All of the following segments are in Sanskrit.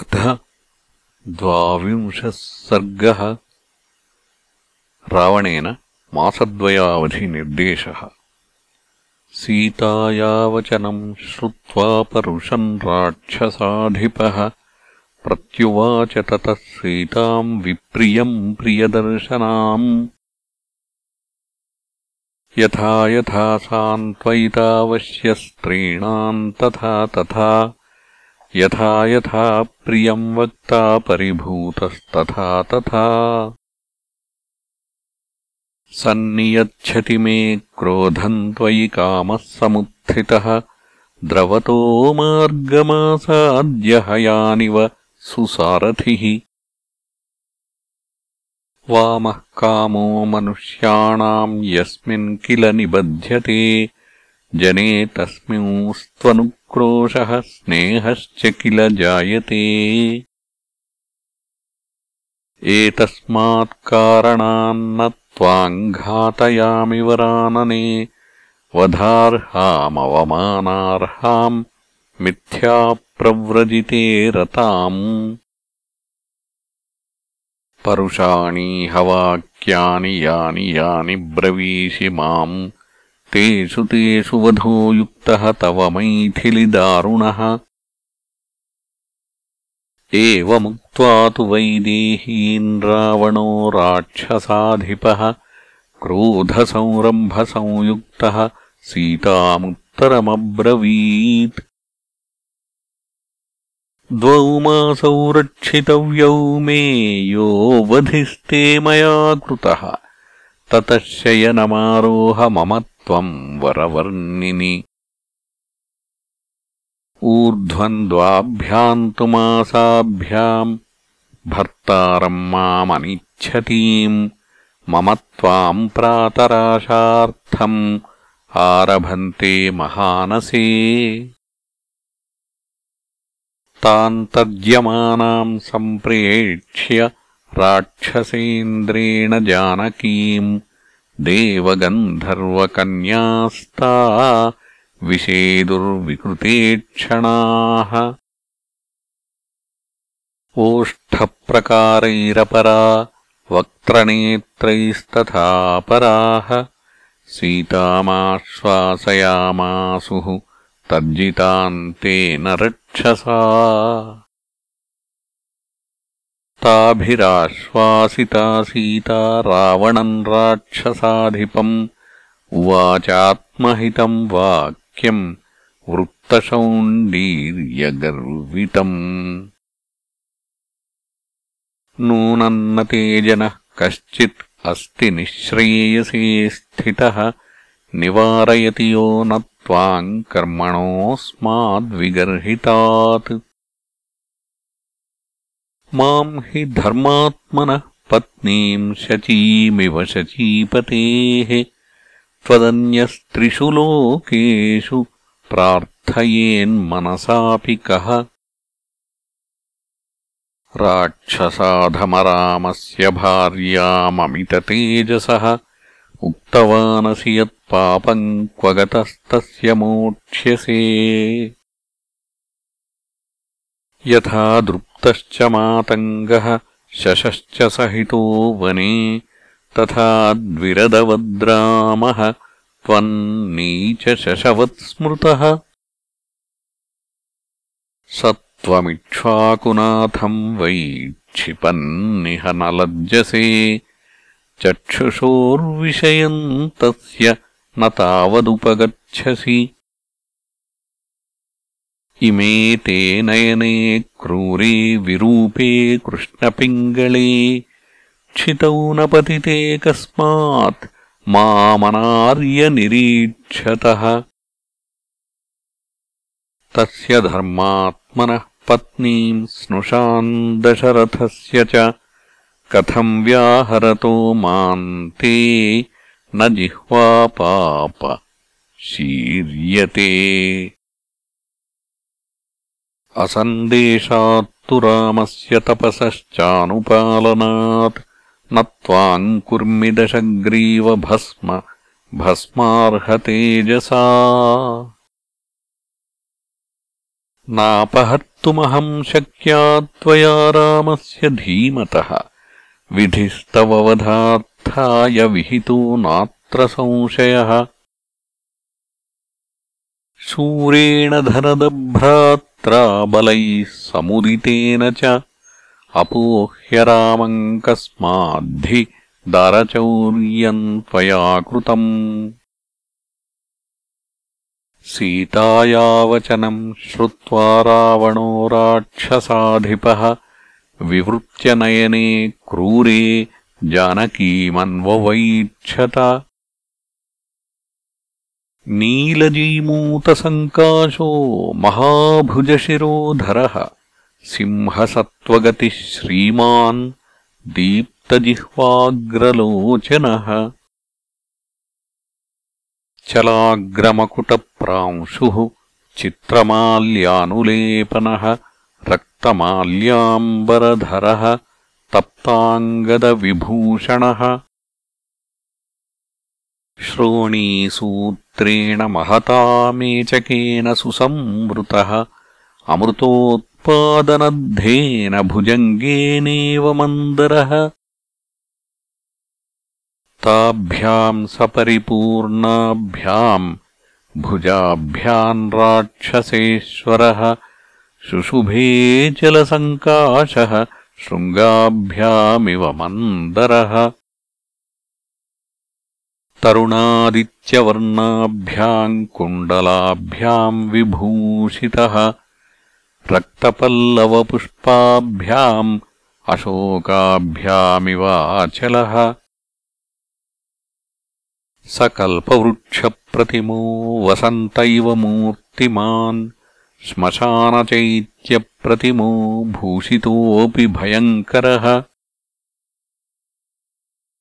अथ द्वाविंशः सर्गः रावणेन मासद्वयावधिनिर्देशः। सीतायावचनम् श्रुत्वा परुषम् राक्षसाधिपः प्रत्युवाच ततः सीताम् विप्रियम् प्रियदर्शनाम्। यथा यथा सान्त्वयितावश्यस्त्रीणाम् तथा तथा यथा यथा प्रियम् वक्ता परिभूतस्तथा तथा। सन्नियच्छति मे क्रोधम् त्वयि कामः समुत्थितः। द्रवतो मार्गमासाद्यहयानिव सुसारथिः। वामः कामो मनुष्याणाम् यस्मिन् किल निबध्यते जने तस्मिंस्त्वनुक्रोशः स्नेहश्च किल जायते एतस्मात्कारणान्न त्वाम् घातयामि वरानने वधार्हामवमानार्हाम् मिथ्याप्रव्रजिते रताम्। परुषाणीहवाक्यानि यानि यानि ब्रवीषि माम् तेषु तेषु वधो युक्तः तव मैथिलिदारुणः। एवमुक्त्वा तु वैदेहीन् रावणो राक्षसाधिपः क्रोधसंरम्भसंयुक्तः सीतामुत्तरमब्रवीत्। द्वौ मासौ रक्षितव्यौ मे यो वधिस्ते मया कृतः। ततः शयनमारोह मम त्वम् वरवर्णिनि। ऊर्ध्वन्द्वाभ्याम् तु मासाभ्याम् भर्तारम् मामनिच्छतीम् मम त्वाम् प्रातराशार्थम् आरभन्ते महानसे। ताम् तर्ज्यमानाम् सम्प्रेक्ष्य राक्षसेन्द्रेण जानकीम् देवगन्धर्वकन्यास्ता विषेदुर्विकृतेक्षणाः। ओष्ठप्रकारैरपरा वक्त्रनेत्रैस्तथापराः। सीतामाश्वासयामासुः तर्जितान्तेन रक्षसा ताभिराश्वासिता सीता रावणम् राक्षसाधिपम् उवाचात्महितम् वाक्यम् वृत्तशौण्डीर्यगर्वितम्। नूनम् ते जनः कश्चित् अस्ति निःश्रेयसे स्थितः निवारयति यो न त्वाम् कर्मणोऽस्माद्विगर्हितात् माम् हि धर्मात्मनः पत्नीम् शचीमिव शचीपतेः त्वदन्यस्त्रिषु लोकेषु प्रार्थयेन्मनसापि कः। राक्षसाधमरामस्य भार्याममिततेजसः उक्तवानसि यत्पापम् क्व गतस्तस्य मोक्ष्यसे। यथा दृप्तश्च मातङ्गः शशश्च सहितो वने तथा द्विरदवद्रामः त्वन्नीचशशवत्स्मृतः स त्वमिक्ष्वाकुनाथम् वै क्षिपन्निह न लज्जसे चक्षुषोर्विषयम् तस्य न तावदुपगच्छसि इमे ते नयने क्रूरे विरूपे कृष्णपिङ्गळे क्षितौ न पतिते कस्मात् मामनार्यनिरीक्षतः तस्य धर्मात्मनः पत्नीम् स्नुषाम् दशरथस्य च। कथम् व्याहरतो माम् ते न जिह्वापाप शीर्यते असन्देशात्तु रामस्य तपसश्चानुपालनात् न त्वाम् कुर्मिदशग्रीवभस्म भस्मार्हतेजसा। नापहत्य वक्तुमहम् शक्या त्वया रामस्य धीमतः विधिस्तववधार्थाय विहितो नात्र संशयः शूरेण धनदभ्रात्रा बलैः समुदितेन च अपोह्यरामम् कस्माद्धि दारचौर्यम् त्वया कृतम् सीतायावचनम् श्रुत्वा रावणो राक्षसाधिपः विवृत्यनयने क्रूरे जानकीमन्ववैक्षत नीलजीमूतसङ्काशो महाभुजशिरोधरः सिंहसत्त्वगतिः श्रीमान् दीप्तजिह्वाग्रलोचनः। चलाग्रमकुटप्रांशुः चित्रमाल्यानुलेपनः रक्तमाल्याम्बरधरः तप्ताङ्गदविभूषणः श्रोणीसूत्रेण महता मेचकेन सुसंवृतः अमृतोत्पादनद्धेन भुजङ्गेनेव मन्दरः। ताभ्याम् सपरिपूर्णाभ्याम् भुजाभ्याम् राक्षसेश्वरः शुशुभे चलसङ्काशः शृङ्गाभ्यामिव मन्दरः तरुणादित्यवर्णाभ्याम् कुण्डलाभ्याम् विभूषितः रक्तपल्लवपुष्पाभ्याम् अशोकाभ्यामिवाचलः स कल्पवृक्षप्रतिमो वसन्त इव मूर्तिमान् श्मशानचैत्यप्रतिमो भूषितोऽपि भयङ्करः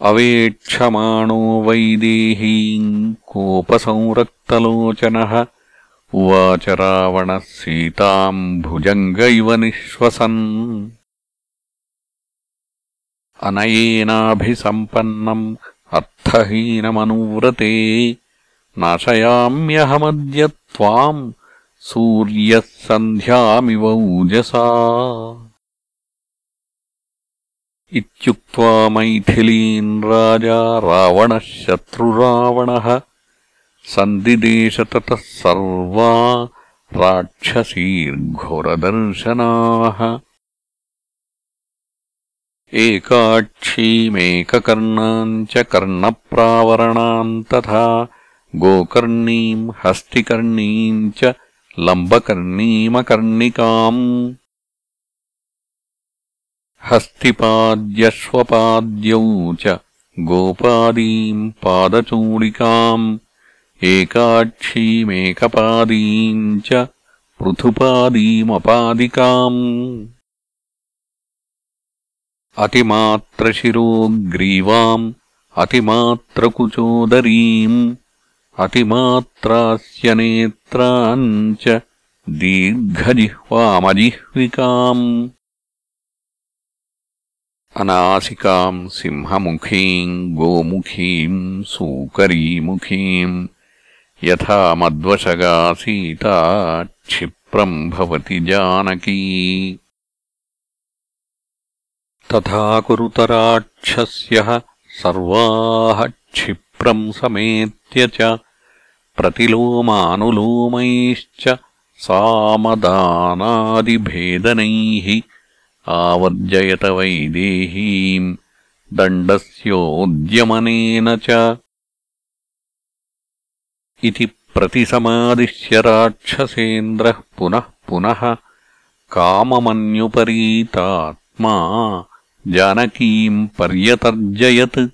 अवेक्षमाणो वैदेहीम् कोपसंरक्तलोचनः उवाच रावणः सीताम् भुजङ्ग इव निःश्वसन्। अनयेनाभिसम्पन्नम् अर्थहीनमनुव्रते नाशयाम्यहमद्य त्वाम् सूर्यः सन्ध्यामिव ऊजसा इत्युक्त्वा मैथिलीन् राजा रावणः शत्रुरावणः सन्दिदेश ततः सर्वा राक्षसीर्घोरदर्शनाः। एकाक्षीमेककर्णाम् च कर्णप्रावरणाम् तथा गोकर्णीम् हस्तिकर्णीम् च लम्बकर्णीमकर्णिकाम् हस्तिपाद्यश्वपाद्यौ च गोपादीम् पादचूडिकाम् एकाक्षीमेकपादीम् च पृथुपादीमपादिकाम्। अतिमात्रशिरोग्रीवाम् अतिमात्रकुचोदरीम् अतिमात्रास्यनेत्राम् च दीर्घजिह्वामजिह्विकाम् అనాసికాం సింహముఖీం గోముఖీం సూకరీముఖీం యథా మద్వశగా సీతా క్షిప్రం భవతి జానకీ. తథా కురుతరాక్షస్య క్షిప్రం సమేత్య చ ప్రతిలోమానులోమైశ్చ సామదానాదిభేదనైః आवर्जयत वैदेहीम् दण्डस्योद्यमनेन च इति प्रतिसमादिश्य राक्षसेन्द्रः पुनः पुनः काममन्युपरीतात्मा जानकीम् पर्यतर्जयत्।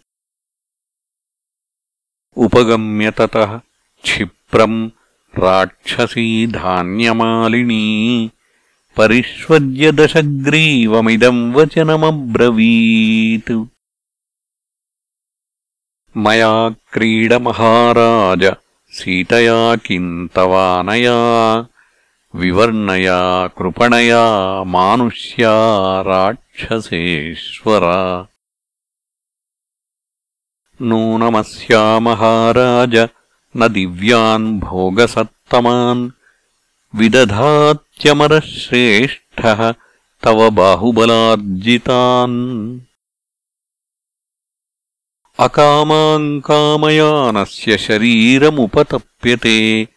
उपगम्य ततः क्षिप्रम् राक्षसी धान्यमालिनी परिष्वज्य दशग्रीवमिदम् वचनमब्रवीत् मया क्रीडमहाराज सीतया किम् तवानया विवर्णया कृपणया मानुष्या राक्षसेश्वरा नूनमस्या महाराज न दिव्यान् भोगसत्तमान् विदधात्यमरश्रेष्ठः तव बाहुबलार्जितान्। अकामाङ्कामयानस्य शरीरमुपतप्यते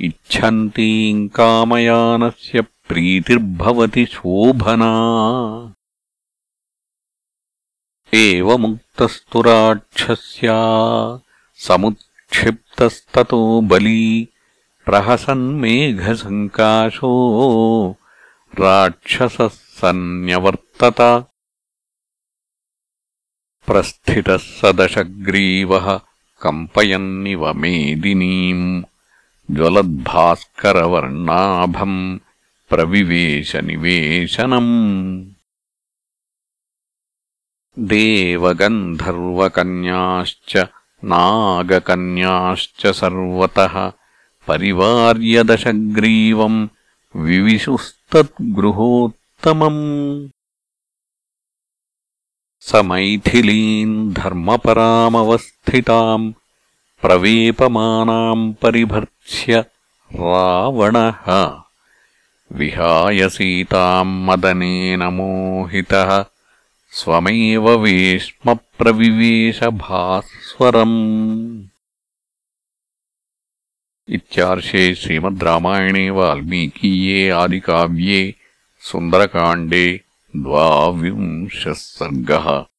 इच्छन्तीम् कामयानस्य प्रीतिर्भवति शोभना। एवमुक्तस्तु राक्षस्या समुत्क्षिप्तस्ततो बली प्रहसन्मेघसङ्काशो राक्षसः सन्न्यवर्तत। प्रस्थितः स दशग्रीवः कम्पयन्निव मेदिनीम् ज्वलद्भास्करवर्णाभम् प्रविवेशनिवेशनम्। देवगन्धर्वकन्याश्च नागकन्याश्च सर्वतः परिवार्यदशग्रीवम् विविशुस्तद्गृहोत्तमम्। स मैथिलीम् धर्मपरामवस्थिताम् प्रवेपमानाम् परिभर्त्स्य रावणः। विहाय सीताम् मदनेन मोहितः स्वमेव वेश्मप्रविवेशभास्वरम् इत्यार्षे श्रीमद्रामायणे वाल्मीकीये आदिकाव्ये सुन्दरकाण्डे द्वाविंशः सर्गः।